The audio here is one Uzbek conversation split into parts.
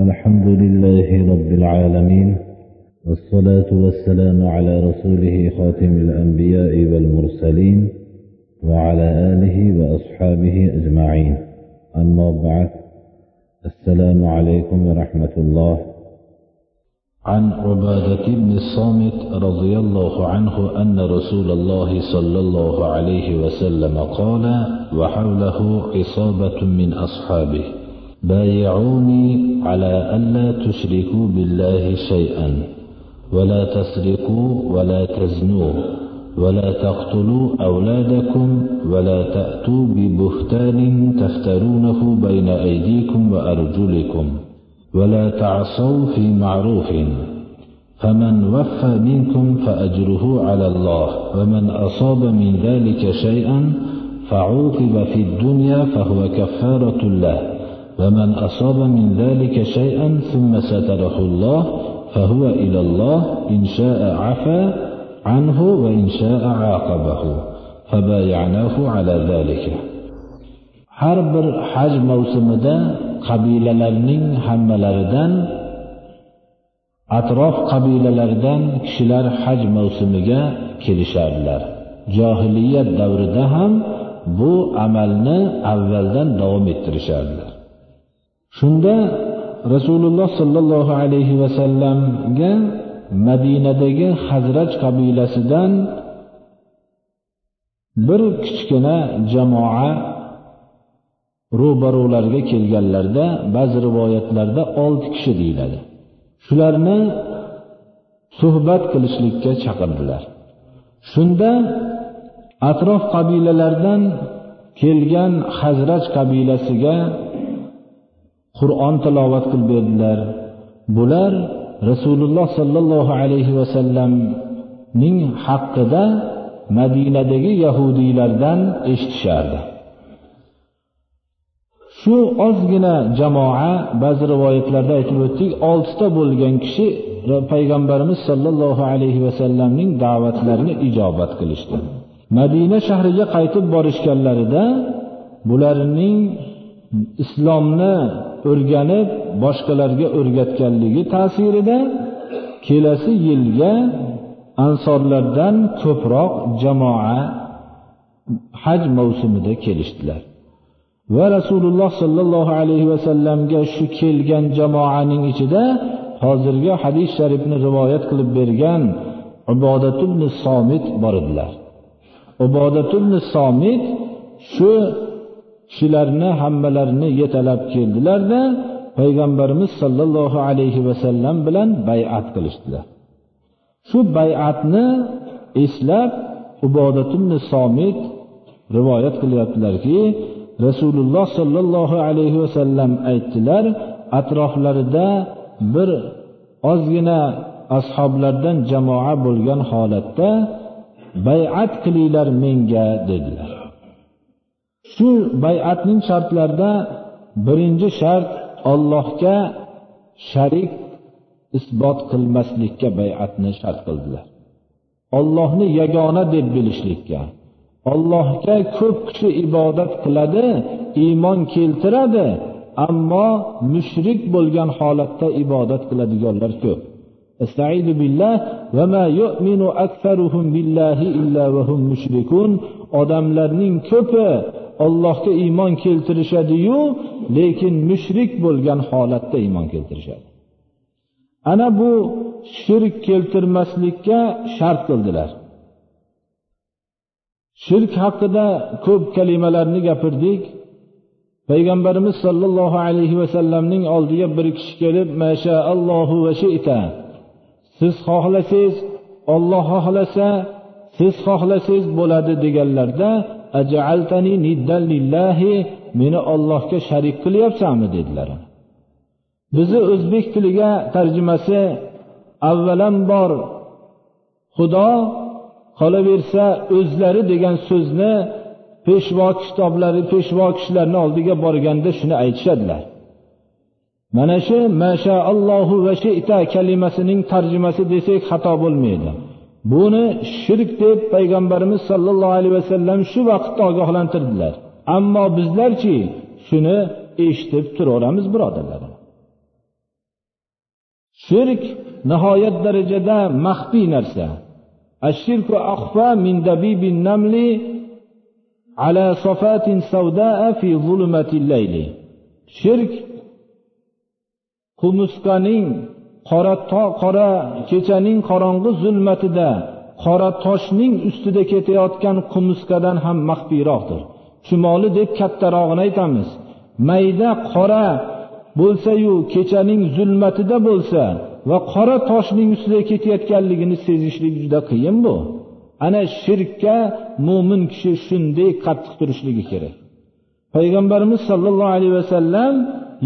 الحمد لله رب العالمين والصلاة والسلام على رسوله خاتم الأنبياء والمرسلين وعلى آله وأصحابه أجمعين. أما بعد السلام عليكم ورحمة الله. عن عبادة بن الصامت رضي الله عنه أن رسول الله صلى الله عليه وسلم قال وحوله عصابة من أصحابه. بايعوني على ألا تشركوا بالله شيئا ولا تسرقوا ولا تزنوا ولا تقتلوا أولادكم ولا تأتوا ببهتان تفترونه بين أيديكم وأرجلكم ولا تعصوا في معروف فمن وفى منكم فأجره على الله ومن أصاب من ذلك شيئا فعوقب في الدنيا فهو كفارة له. ومن أصاب من ذلك شيئا ثم ستره الله فهو إلى الله إن شاء عفا عنه وإن شاء عاقبه فبايعناه على ذلك har bir haj mavsumida qabilalarning hammalaridan atrof qabilalaridan kishilar haj mavsumiga kelishardilar johiliyat davrida ham bu amalni avvaldan davom ettirishardilar shunda rasululloh sollallohu alayhi vasallamga madinadagi hazraj qabilasidan bir kichkina jamoa ro'barularga kelganlarida ba'zi rivoyatlarda olti kishi deyiladi. Shularni suhbat qilishlikka chaqirdilar. Shunda atrof qabilalardan kelgan hazraj qabilasiga qur'on tilovat qilib berdilar. Bular rasululloh sollallohu alayhi vasallamning haqqida madinadagi yahudiylardan eshitishardi. Shu ozgina jamoa ba'zi rivoyatlarda aytib o'tdik oltita bo'lgan kishi payg'ambarimiz sollallohu alayhi vasallamning da'vatlarini ijobat qilishdi. Madina shahriga qaytib borishganlarida bularning islomni o'rganib boshqalarga o'rgatganligi ta'sirida kelasi yilga ansorlardan ko'proq jamoa haj mavsumida kelishdilar. Va rasululloh sollallohu alayhi vasallamga shu kelgan jamoaning ichida hozirgi hadis sharifni rivoyat qilib bergan ubodat ibn somit bor edilar. Ubodat ibn somit shu kishilarni hammalarini yetalab keldilarda payg'ambarimiz sollallohu alayhi vasallam bilan bay'at qilishdilar. Shu bay'atni eslab ubodat somit rivoyat qilyaptilarki rasululloh sollallohu alayhi vasallam aytdilar atroflarida bir ozgina ashoblardan jamoa bo'lgan holatda bay'at qilinglar menga dedilar. shu bay'atning shartlarida birinchi shart ollohga sharik isbot qilmaslikka bay'atni shart qildilar ollohni yagona deb bilishlikka ollohga ko'p kishi ibodat qiladi iymon keltiradi ammo mushrik bo'lgan holatda ibodat qiladiganlar ko'p استعيذ بالله وما يؤمن أكثرهم بالله إلا وهم مشركون odamlarning ko'pi ollohga iymon keltirishadiyu lekin mushrik bo'lgan holatda iymon keltirishadi. Ana bu shirk keltirmaslikka shart qildilar. Shirk haqida ko'p kalimalarni gapirdik. Payg'ambarimiz sollallohu alayhi vasallamning oldiga bir kishi kelib mashaallohu va shita siz xohlasangiz olloh xohlasa siz xohlasangiz bo'ladi deganlarda ajaltani niddan lillahi meni ollohga sharik qilyapsanmi dedilar. Bizni o'zbek tiliga tarjimasi avvalambor xudo qolaversa o'zlari degan so'zni peshvo kitoblari peshvo kishilarni oldiga borganda shuni aytishadilar. Mana shu mashaallohu va shita kalimasining tarjimasi desak xato bo'lmaydi. buni shirk deb payg'ambarimiz sollallohu alayhi vasallam shu vaqtda ogohlantirdilar. Ammo bizlarchi shuni eshitib turaveramiz birodarlarim shirk nihoyat darajada maxfiy narsa. Ashirku axfa min dabibin namli ala safatin savdaa fi zulumatil layli. Shirk qumusqaning qora qora kechaning qorong'i zulmatida qora toshning ustida ketayotgan qumursqadan ham maxfiyroqdir chumoli deb kattarog'ini aytamiz. Mayda qora bo'lsayu kechaning zulmatida bo'lsa va qora toshning ustida ketayotganligini sezishlik juda qiyin bu. Ana shirkka mo'min kishi shunday qattiq turishligi kerak. Payg'ambarimiz sollallohu alayhi vasallam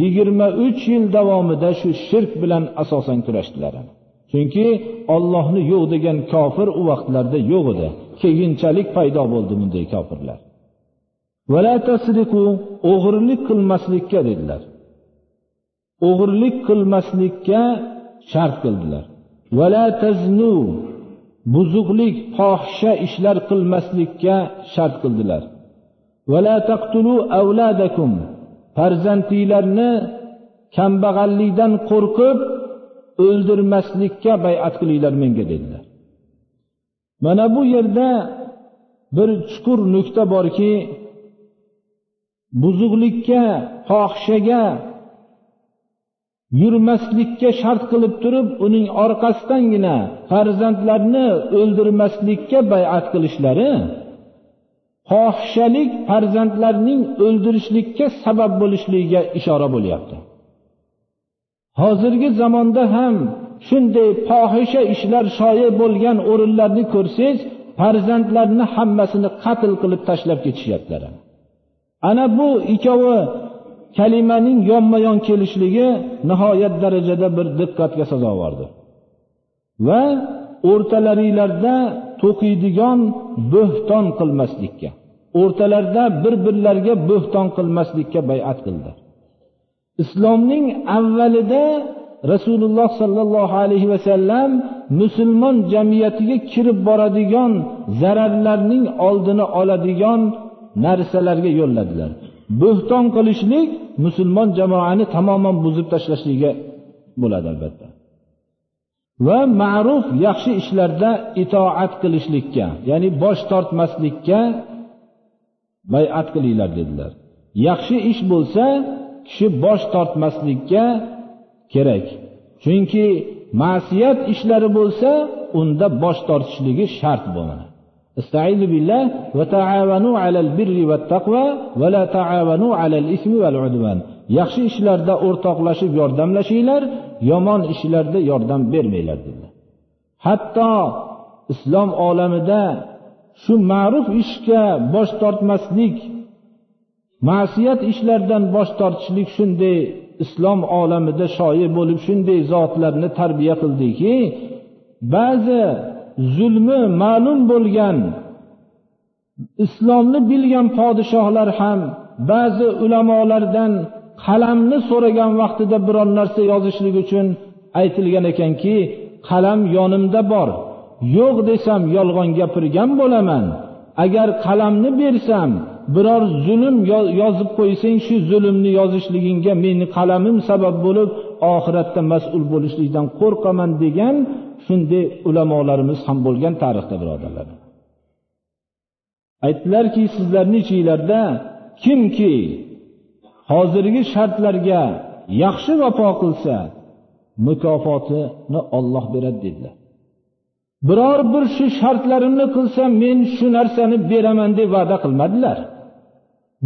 yigirma uch yil davomida shu shirk bilan asosan kurashdilar. Chunki ollohni yo'q degan kofir u vaqtlarda yo'q edi. Keyinchalik paydo bo'ldi bunday kofirlar. O'g'irlik qilmaslikka dedilar. O'g'irlik qilmaslikka shart qildilar. Vala taznu buzuqlik fohisha ishlar qilmaslikka shart qildilar. Vala taqtulu avladakum farzandinglarni kambag'allikdan qo'rqib o'ldirmaslikka bay'at qilinglar menga dedilar. Mana bu yerda bir chuqur nuqta borki buzuqlikka fohishaga yurmaslikka shart qilib turib uning orqasidangina farzandlarni o'ldirmaslikka bay'at qilishlari fohishalik farzandlarning o'ldirishlikka sabab bo'lishligiga ishora bo'lyapti. Hozirgi zamonda ham shunday fohisha ishlar shoyi bo'lgan o'rinlarni ko'rsangiz farzandlarni hammasini qatl qilib tashlab ketishyaptilar. Ana bu ikkovi kalimaning yonma yon kelishligi nihoyat darajada bir diqqatga sazovordir va o'rtalaringlarda to'qiydigan bo'xton qilmaslikka o'rtalarida bir birlariga bo'xton qilmaslikka bay'at qildi. Islomning avvalida rasululloh sollallohu alayhi vasallam musulmon jamiyatiga kirib boradigan zararlarning oldini oladigan narsalarga yo'lladilar. Bo'xton qilishlik musulmon jamoani tamoman buzib tashlashligiga bo'ladi albatta. va ma'ruf yaxshi ishlarda itoat qilishlikka ya'ni bosh tortmaslikka bay'at qilinglar dedilar yaxshi ish bo'lsa kishi bosh tortmaslikka kerak chunki ma'siyat ishlari bo'lsa unda bosh tortishligi shart bu mana استعيذوا بالله وتعاونوا على البر والتقوى ولا تعاونوا على الإثم والعدوان yaxshi ishlarda o'rtoqlashib yordamlashinglar yomon ishlarda yordam bermanglar dedilar. Hatto islom olamida shu ma'ruf ishga bosh tortmaslik ma'siyat ishlardan bosh tortishlik shunday islom olamida shoyi bo'lib shunday zotlarni tarbiya qildiki ba'zi zulmi ma'lum bo'lgan islomni bilgan podshohlar ham ba'zi ulamolardan qalamni so'ragan vaqtida biron narsa yozishlik uchun aytilgan ekanki qalam yonimda bor. Yo'q desam yolg'on gapirgan bo'laman. Agar qalamni bersam biror zulm yozib qo'ysang shu zulmni yozishligingga meni qalamim sabab bo'lib oxiratda mas'ul bo'lishlikdan qo'rqaman degan shunday ulamolarimiz ham bo'lgan tarixda birodarlar. Aytdilarki sizlarni ichinglarda kimki hozirgi shartlarga yaxshi vafo qilsa mukofotini olloh beradi dedilar. Biror bir shu shartlarimni qilsa men shu narsani beraman deb va'da qilmadilar.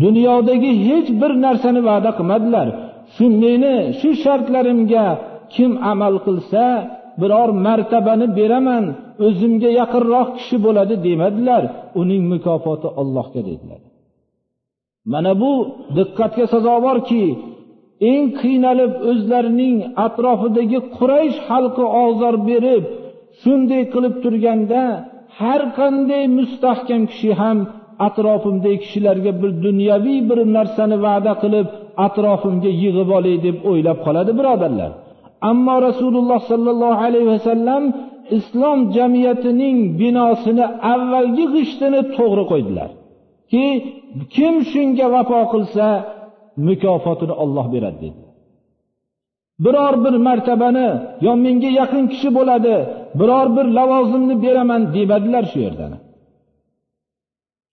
Dunyodagi hech bir narsani va'da qilmadilar. Shu meni shu shartlarimga kim amal qilsa biror martabani beraman o'zimga yaqinroq kishi bo'ladi demadilar. Uning mukofoti ollohga dedilar. Mana bu diqqatga sazovorki eng qiynalib o'zlarining atrofidagi quraysh xalqi ozor berib shunday qilib turganda har qanday mustahkam kishi ham atrofimdagi kishilarga bir dunyoviy bir narsani va'da qilib atrofimga yig'ib olay deb o'ylab qoladi birodarlar. Ammo rasululloh sollallohu alayhi vasallam islom jamiyatining binosini avvalgi g'ishtini to'g'ri qo'ydilar. Ki kim shunga vafo qilsa mukofotini olloh beradi dedi. Biror bir martabani yo menga yaqin kishi bo'ladi biror bir lavozimni beraman demadilar shu yerdan.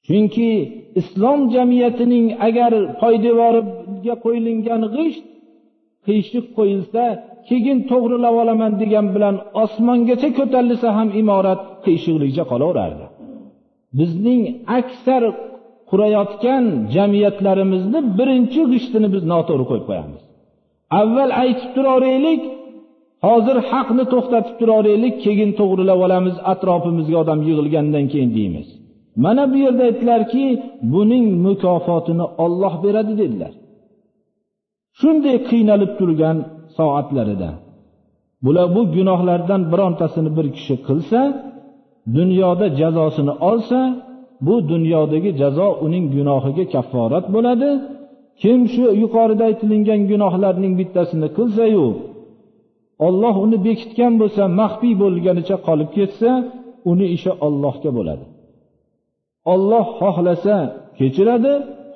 Chunki islom jamiyatining agar poydevoriga qo'yilgan g'isht qiyshiq qo'yilsa keyin to'g'rilab olaman degan bilan osmongacha ko'tarilsa ham imorat qiyshiqligicha qolaverardi. Bizning aksar qurayotgan jamiyatlarimizni birinchi g'ishtini biz noto'g'ri qo'yib qo'yamiz. Avval aytib turaveraylik hozir haqni to'xtatib turaveraylik keyin to'g'rilab olamiz atrofimizga odam yig'ilgandan keyin deymiz. Mana bu yerda aytdilarki buning mukofotini olloh beradi dedilar. Shunday qiynalib turgan soatlarida bular bu gunohlardan birontasini bir kishi qilsa dunyoda jazosini olsa bu dunyodagi jazo uning gunohiga kafforat bo'ladi. Kim shu yuqorida aytilingan gunohlarning bittasini qilsayu olloh uni bekitgan bo'lsa maxfiy bo'lganicha qolib ketsa uni ishi ollohga bo'ladi. Olloh xohlasa kechiradi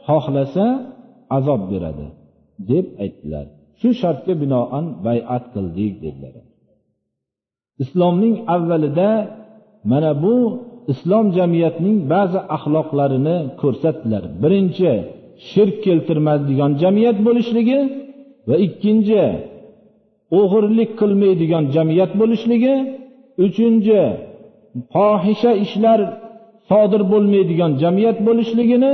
xohlasa azob beradi deb aytdilar. Shu shartga binoan bay'at qildik dedilar. Islomning avvalida mana bu islom jamiyatining ba'zi axloqlarini ko'rsatdilar. Birinchi shirk keltirmaydigan jamiyat bo'lishligi va ikkinchi o'g'irlik qilmaydigan jamiyat bo'lishligi uchinchi fohisha ishlar sodir bo'lmaydigan jamiyat bo'lishligini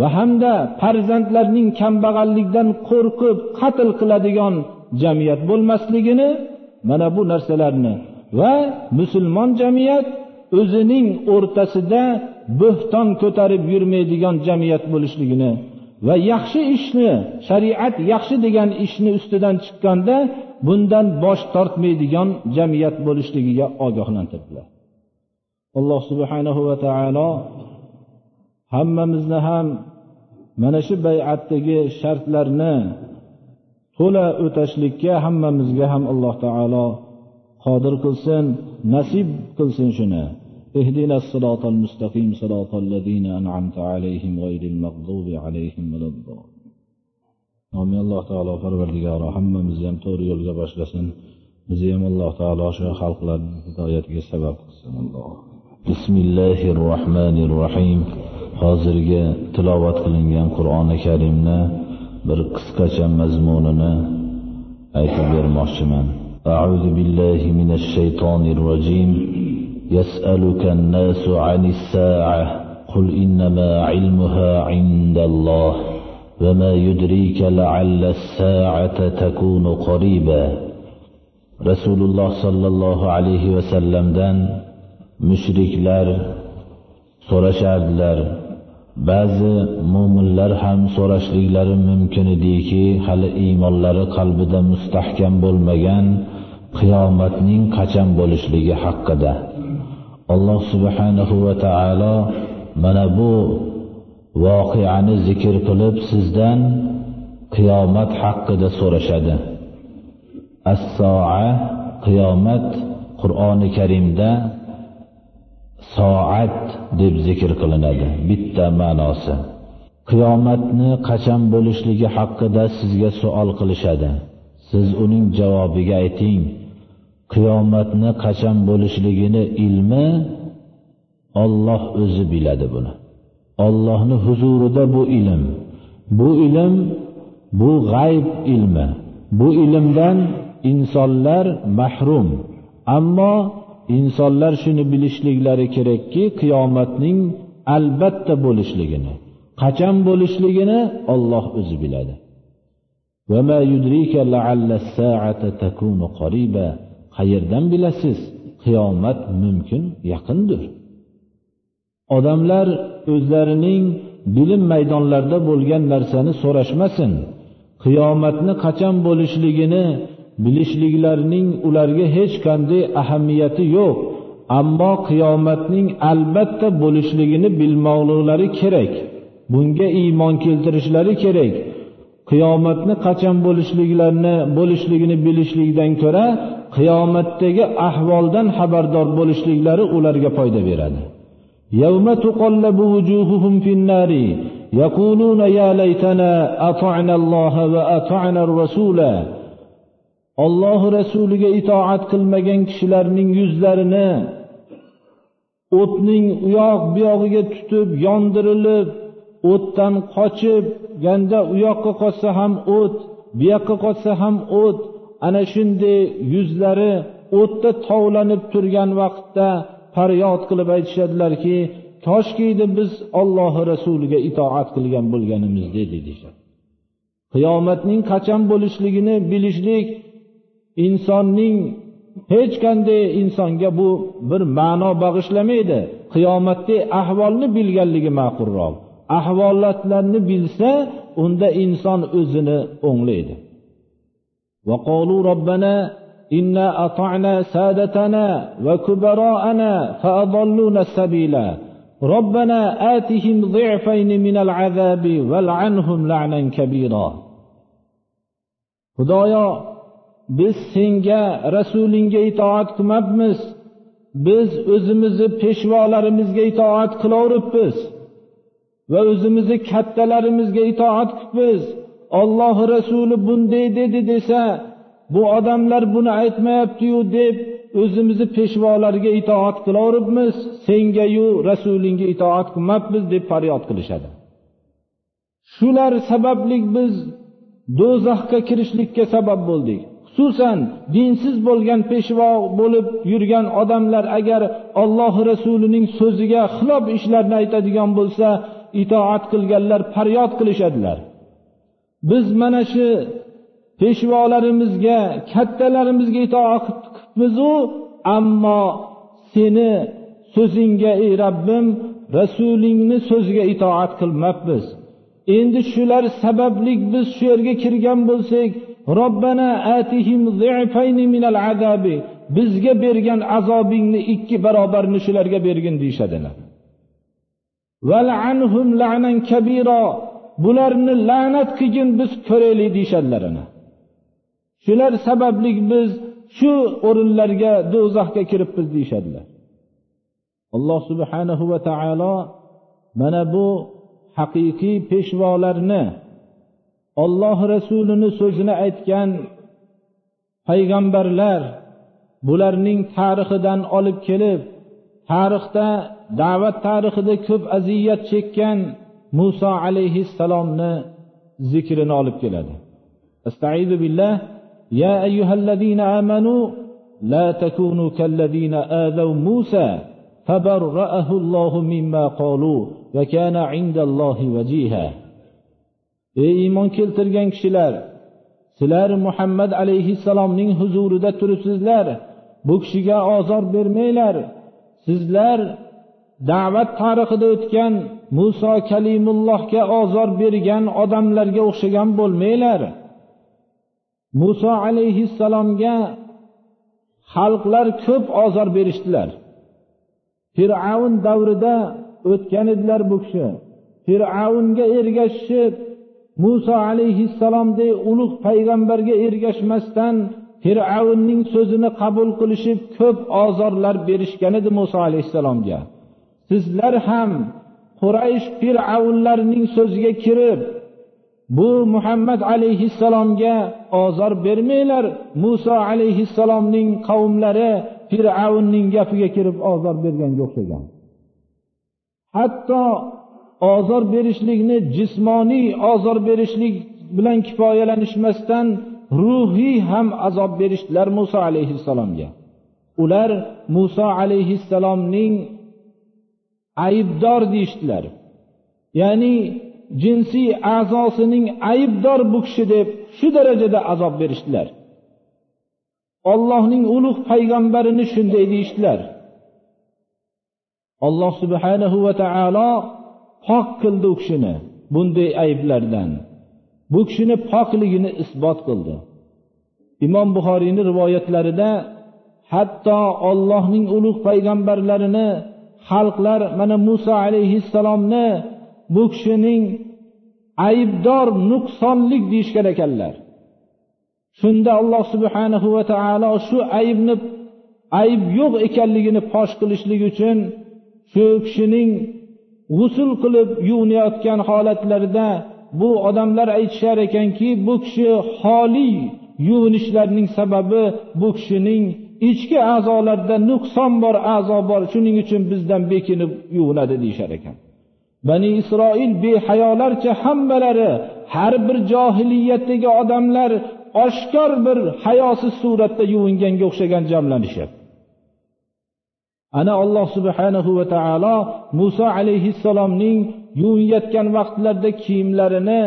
va hamda farzandlarning kambag'allikdan qo'rqib qatl qiladigan jamiyat bo'lmasligini mana bu narsalarni va musulmon jamiyat o'zining o'rtasida bo'xton ko'tarib yurmaydigan jamiyat bo'lishligini va yaxshi ishni shariat yaxshi degan ishni ustidan chiqqanda bundan bosh tortmaydigan jamiyat bo'lishligiga ogohlantirdilar. Alloh subhanahu va taolo hammamizni ham mana shu bay'atdagi shartlarni to'la o'tashlikka hammamizga ham alloh taolo qodir qilsin nasib qilsin shuni. اهدنا الصراط المستقيم صراط الذين أنعمت عليهم غير المغضوب عليهم ولا الضالين amin alloh taolo parvardigoro hammamizni ham to'g'ri yo'lga boshlasin bizni ham alloh taolo shu xalqlarni hidoyatiga sabab qilsin alloh bismillahi rohmanir rohim hozirgi tilovat qilingan qur'oni karimni bir qisqacha mazmunini aytib bermoqchiman أعوذ بالله من الشيطان الرجيم يسألك الناس عن الساعة قل إنما علمها عند الله وما يدريك لعل الساعة تكون قريبا رسول الله صلى الله عليه وسلم دان mushriklar so'rashardilar ba'zi mo'minlar ham so'rashliklari mumkin ediki hali iymonlari qalbida mustahkam bo'lmagan qiyomatning qachon bo'lishligi haqida Alloh subhanahu va taolo mana bu voqeani zikr qilib sizdan qiyomat haqida so'rashadi. As-soa qiyomat qur'oni karimda soat deb zikr qilinadi. Bitta ma'nosi. Qiyomatni qachon bo'lishligi haqida sizga savol qilishadi. Siz uning javobiga ayting. Qiyomatni qachon bo'lishligini ilmi Alloh o'zi biladi buni. Allohni huzurida bu ilm. Bu ilm bu g'ayb ilmi. Bu ilmdan insonlar mahrum. Ammo insonlar shuni bilishliklari kerakki qiyomatning albatta bo'lishligini qachon bo'lishligini Alloh o'zi biladi. Qayerdan bilasiz? Qiyomat mumkin yaqindir. Odamlar o'zlarining bilim maydonlarida bo'lgan narsani so'rashmasin. Qiyomatni qachon bo'lishligini bilishliklarining ularga hech qanday ahamiyati yo'q. Ammo qiyomatning albatta bo'lishligini bilmoqliklari kerak. Bunga iymon keltirishlari kerak. Qiyomatni qachon bo'lishliklarini bo'lishligini bilishlikdan ko'ra qiyomatdagi ahvoldan xabardor bo'lishliklari ularga foyda beradi يوم تقلب وجوههم في النار يقولون يا ليتنا أطعنا الله وأطعنا الرسول Alloh rasuliga itoat qilmagan kishilarning yuzlarini o'tning u yoq bu yog'iga tutib yondirilib o'tdan qochib ganda u yoqqa qochsa ham o't bu yoqqa qochsa ham o't ana shunday yuzlari o'tda tovlanib turgan vaqtda faryod qilib aytishadilarki toshkiydi biz Alloh rasuliga itoat qilgan bo'lganimizda deyishadi. Qiyomatning qachon bo'lishligini bilishlik insonning hech qanday insonga bu bir ma'no bag'ishlamaydi. Qiyomatda ahvolni bilganligi ma'qulroq. Ahvolatlarni bilsa unda inson o'zini o'nglaydi. وقالوا ربنا إنا أطعنا سادتنا وكبراءنا فأضلونا السبيل ربنا آتهم ضعفين من العذاب والعنهم لعنا كبيرا خدايا biz senga rasulingga itoat qilmabmiz biz o'zimizni peshvolarimizga itoat qilaveribmiz va o'zimizni kattalarimizga itoat qilibmiz ollohi rasuli bunday dedi desa bu odamlar buni aytmayaptiyu deb o'zimizni peshvolarga itoat qilaveribmiz. Sengayu rasulingga itoat qilmabmiz deb faryod qilishadi. Shular sababli biz do'zaxga kirishlikka sabab bo'ldik. Xususan dinsiz bo'lgan peshvo bo'lib yurgan odamlar agar olloh rasulining so'ziga xilof ishlarni aytadigan bo'lsa itoat qilganlar faryod qilishadilar. Biz mana shu peshvolarimizga kattalarimizga itoat qilibmizu ammo seni so'zingga ey rabbim rasulingni so'ziga itoat qilmabmiz. Endi shular sababli biz shu yerga kirgan bo'lsak robbana atihim minal azabi bizga bergan azobingni ikki barobarini shularga bergin deyishadilar anhum la'nan bularni la'nat qilgin biz ko'raylik deyishadilarana shular sababli biz shu o'rinlarga do'zaxga kiribmiz deyishadilar. Alloh subhanahu va taolo mana bu haqiqiy peshvolarni olloh rasulini so'zini aytgan payg'ambarlar bularning tarixidan olib kelib tarixda da'vat tarixida ko'p aziyat chekkan muso alayhissalomni zikrini olib keladi استعيذ بالله يا أيها الذين آمنوا لا تكونوا كالذين آذوا موسى فبرأه الله مما قالوا وكان عند الله وجيها ey iymon keltirgan kishilar sizlar muhammad alayhissalomning huzurida turibsizlar bu kishiga ozor bermanglar sizlar da'vat tarixida o'tgan muso kalimullohga ozor bergan odamlarga o'xshagan bo'lmanglar. Muso alayhissalomga xalqlar ko'p ozor berishdilar. Fir'avn davrida o'tgan edilar bu kishi. Fir'avnga ergashishib muso alayhissalomdek ulug' payg'ambarga ergashmasdan fir'avnning so'zini qabul qilishib ko'p ozorlar berishgan edi muso alayhissalomga. Sizlar ham quraysh fir'avnlarning so'ziga kirib bu muhammad alayhissalomga ozor bermanglar. Muso alayhissalomning qavmlari fir'avnning gapiga kirib ozor berganga o'xshagan. Hatto ozor berishlikni jismoniy ozor berishlik bilan kifoyalanishmasdan ruhiy ham azob berishdilar muso alayhissalomga. Ular muso alayhissalomning aybdor deyishdilar. Ya'ni jinsiy a'zosining aybdor bu kishi deb shu darajada azob berishdilar. Ollohning ulug' payg'ambarini shunday deyishdilar. Alloh subhanahu va taolo pok qildi u kishini bunday ayblardan. Bu kishini pokligini isbot qildi. Imom buxoriyni rivoyatlarida hatto ollohning ulug' payg'ambarlarini xalqlar mana muso alayhissalomni bu kishining aybdor nuqsonlik deyishgan ekanlar. Shunda alloh subhanahu va taolo shu aybni ayb yo'q ekanligini fosh qilishlik uchun shu kishining g'usul qilib yuvinayotgan holatlarida bu odamlar aytishar ekanki bu kishi xoli yuvinishlarning sababi bu kishining ichki a'zolarda nuqson bor a'zo bor shuning uchun bizdan bekinib yuvinadi deyishar ekan. Bani isroil behayolarcha hammalari har bir johiliyatdagi odamlar oshkor bir hayosiz suratda yuvinganga o'xshagan jamlanishyapti ana alloh subhanahu va taolo muso alayhissalomning yuvinayotgan vaqtlarida kiyimlarini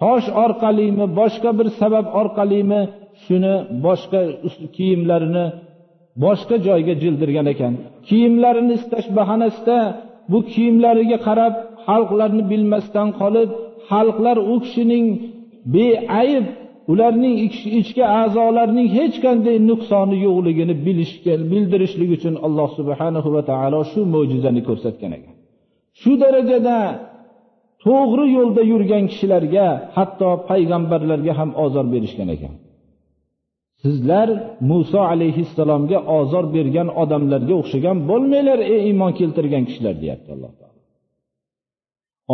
tosh orqalimi boshqa bir sabab orqalimi shuni boshqa kiyimlarini boshqa joyga jildirgan ekan. Kiyimlarini istash bahonasida bu kiyimlariga qarab xalqlarni bilmasdan qolib xalqlar u kishining beayb ularning ichki a'zolarining hech qanday nuqsoni yo'qligini bilishga bildirishlik uchun alloh subhanahu va taolo shu mo'jizani ko'rsatgan ekan. Shu darajada to'g'ri yo'lda yurgan kishilarga hatto payg'ambarlarga ham ozor berishgan ekan. Sizlar muso alayhissalomga ozor bergan odamlarga o'xshagan bo'lmanglar ey iymon keltirgan kishilar deyapti alloh taolo.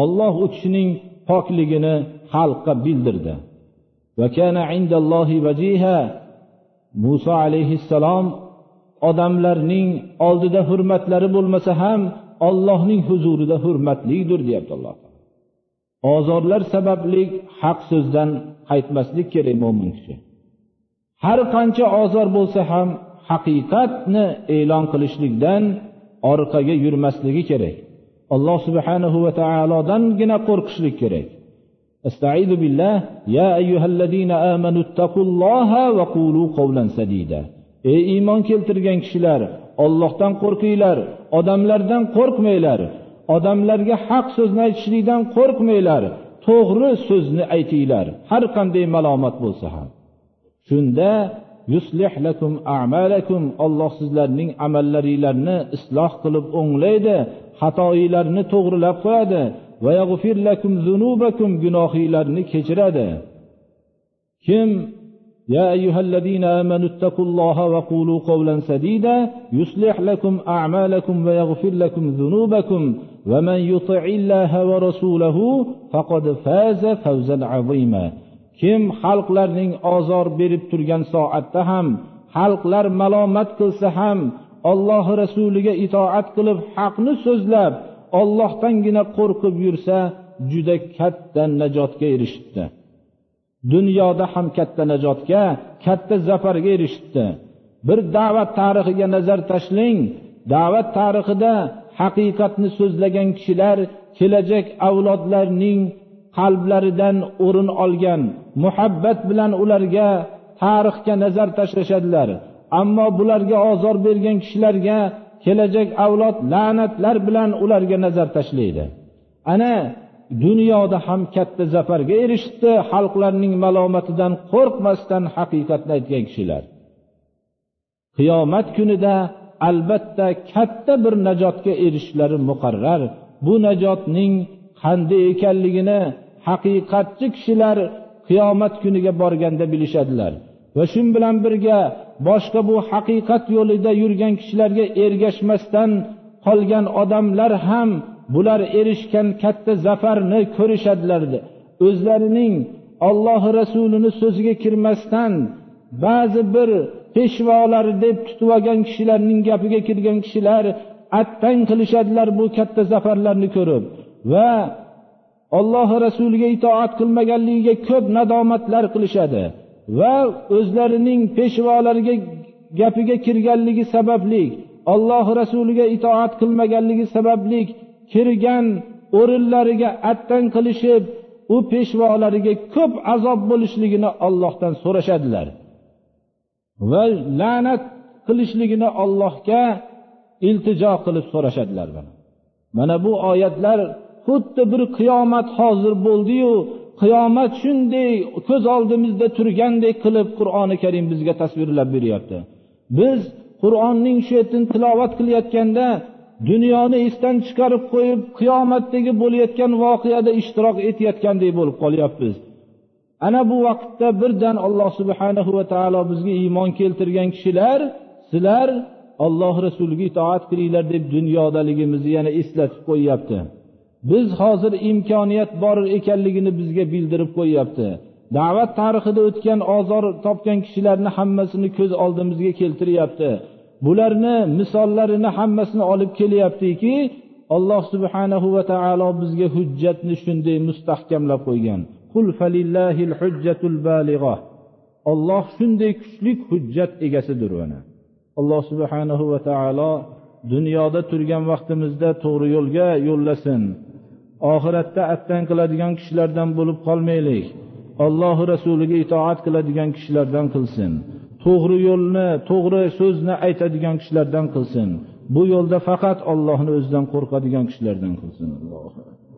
Olloh u kishining pokligini xalqqa bildirdi. Muso alayhissalom odamlarning oldida hurmatlari bo'lmasa ham ollohning huzurida hurmatlidir deyapti alloh taolo. Ozorlar sababli haq so'zdan qaytmaslik kerak mo'min kishi. har qancha ozor bo'lsa ham haqiqatni e'lon qilishlikdan orqaga yurmasligi kerak alloh subhanahu va taolodangina qo'rqishlik kerak استعيذ بالله يا أيها الذين آمنوا اتقوا الله وقولوا قولا سديدا ey iymon keltirgan kishilar ollohdan qo'rqinglar odamlardan qo'rqmanglar odamlarga haq so'zni aytishlikdan qo'rqmanglar to'g'ri so'zni aytinglar har qanday malomat bo'lsa ham shunda yuslih lakum a'malakum Alloh sizlarning amallaringlarni isloh qilib o'nglaydi xatoinglarni to'g'rilab qo'yadi va yaghfir lakum zunubakum gunohinglarni kechiradi kim يا أيها الذين آمنوا اتقوا الله وقولوا قولا سديدا يصلح لكم أعمالكم ويغفر لكم ذنوبكم ومن يطع الله ورسوله فقد فاز فوزا عظيما kim xalqlarning ozor berib turgan soatda ham xalqlar malomat qilsa ham ollohi rasuliga itoat qilib haqni so'zlab ollohdangina qo'rqib yursa juda katta najotga erishibdi. Dunyoda ham katta najotga katta zafarga erishibdi. Bir da'vat tarixiga nazar tashlang da'vat tarixida haqiqatni so'zlagan kishilar kelajak avlodlarning qalblaridan o'rin olgan muhabbat bilan ularga tarixga nazar tashlashadilar. Ammo bularga ozor bergan kishilarga kelajak avlod la'natlar bilan ularga nazar tashlaydi. Ana dunyoda ham katta zafarga erishibdi xalqlarning malomatidan qo'rqmasdan haqiqatni aytgan kishilar. Qiyomat kunida albatta katta bir najotga erishishlari muqarrar. Bu najotning qanday ekanligini haqiqatchi kishilar qiyomat kuniga borganda bilishadilar. Va shu bilan birga boshqa bu haqiqat yo'lida yurgan kishilarga ergashmasdan qolgan odamlar ham bular erishgan katta zafarni ko'rishadilar o'zlarining olloh rasulini so'ziga kirmasdan ba'zi bir peshvolar deb tutib olgan kishilarning gapiga kirgan kishilar attang qilishadilar bu katta zafarlarni ko'rib. Va olloh rasuliga itoat qilmaganligiga ko'p nadomatlar qilishadi va o'zlarining peshvolariga gapiga kirganligi sababli Alloh rasuliga itoat qilmaganligi sababli kirgan o'rinlariga attan qilishib u peshvolariga ko'p azob bo'lishligini ollohdan so'rashadilar va la'nat qilishligini ollohga iltijo qilib so'rashadilar mana bu oyatlar xuddi bir qiyomat hozir bo'ldiyu qiyomat shunday ko'z oldimizda turgandek qilib qur'oni karim bizga tasvirlab beryapti. Biz qur'onning shu yerdan tilovat qilayotganda dunyoni esdan chiqarib qo'yib qiyomatdagi bo'layotgan voqeada ishtirok etayotgandek bo'lib qolyapmiz. Ana bu vaqtda birdan alloh subhanahu va taolo bizga iymon keltirgan kishilar sizlar olloh rasuliga itoat qilinglar deb dunyodaligimizni yana eslatib qo'yyapti. Biz hozir imkoniyat bor ekanligini bizga bildirib qo'yyapti. Da'vat tarixida o'tgan ozor topgan kishilarni hammasini ko'z oldimizga keltiryapti. Bularni misollarini hammasini olib kelyaptiki alloh subhanahu va taolo bizga hujjatni shunday mustahkamlab qo'ygan. Olloh shunday kuchli hujjat egasidir mana alloh subhanahu va taolo dunyoda turgan vaqtimizda to'g'ri yo'lga yo'llasin. Oxiratda attang qiladigan kishilardan bo'lib qolmaylik. Allohi rasuliga itoat qiladigan kishilardan qilsin. To'g'ri yo'lni to'g'ri so'zni aytadigan kishilardan qilsin. Bu yo'lda faqat ollohni o'zidan qo'rqadigan kishilardan qilsin.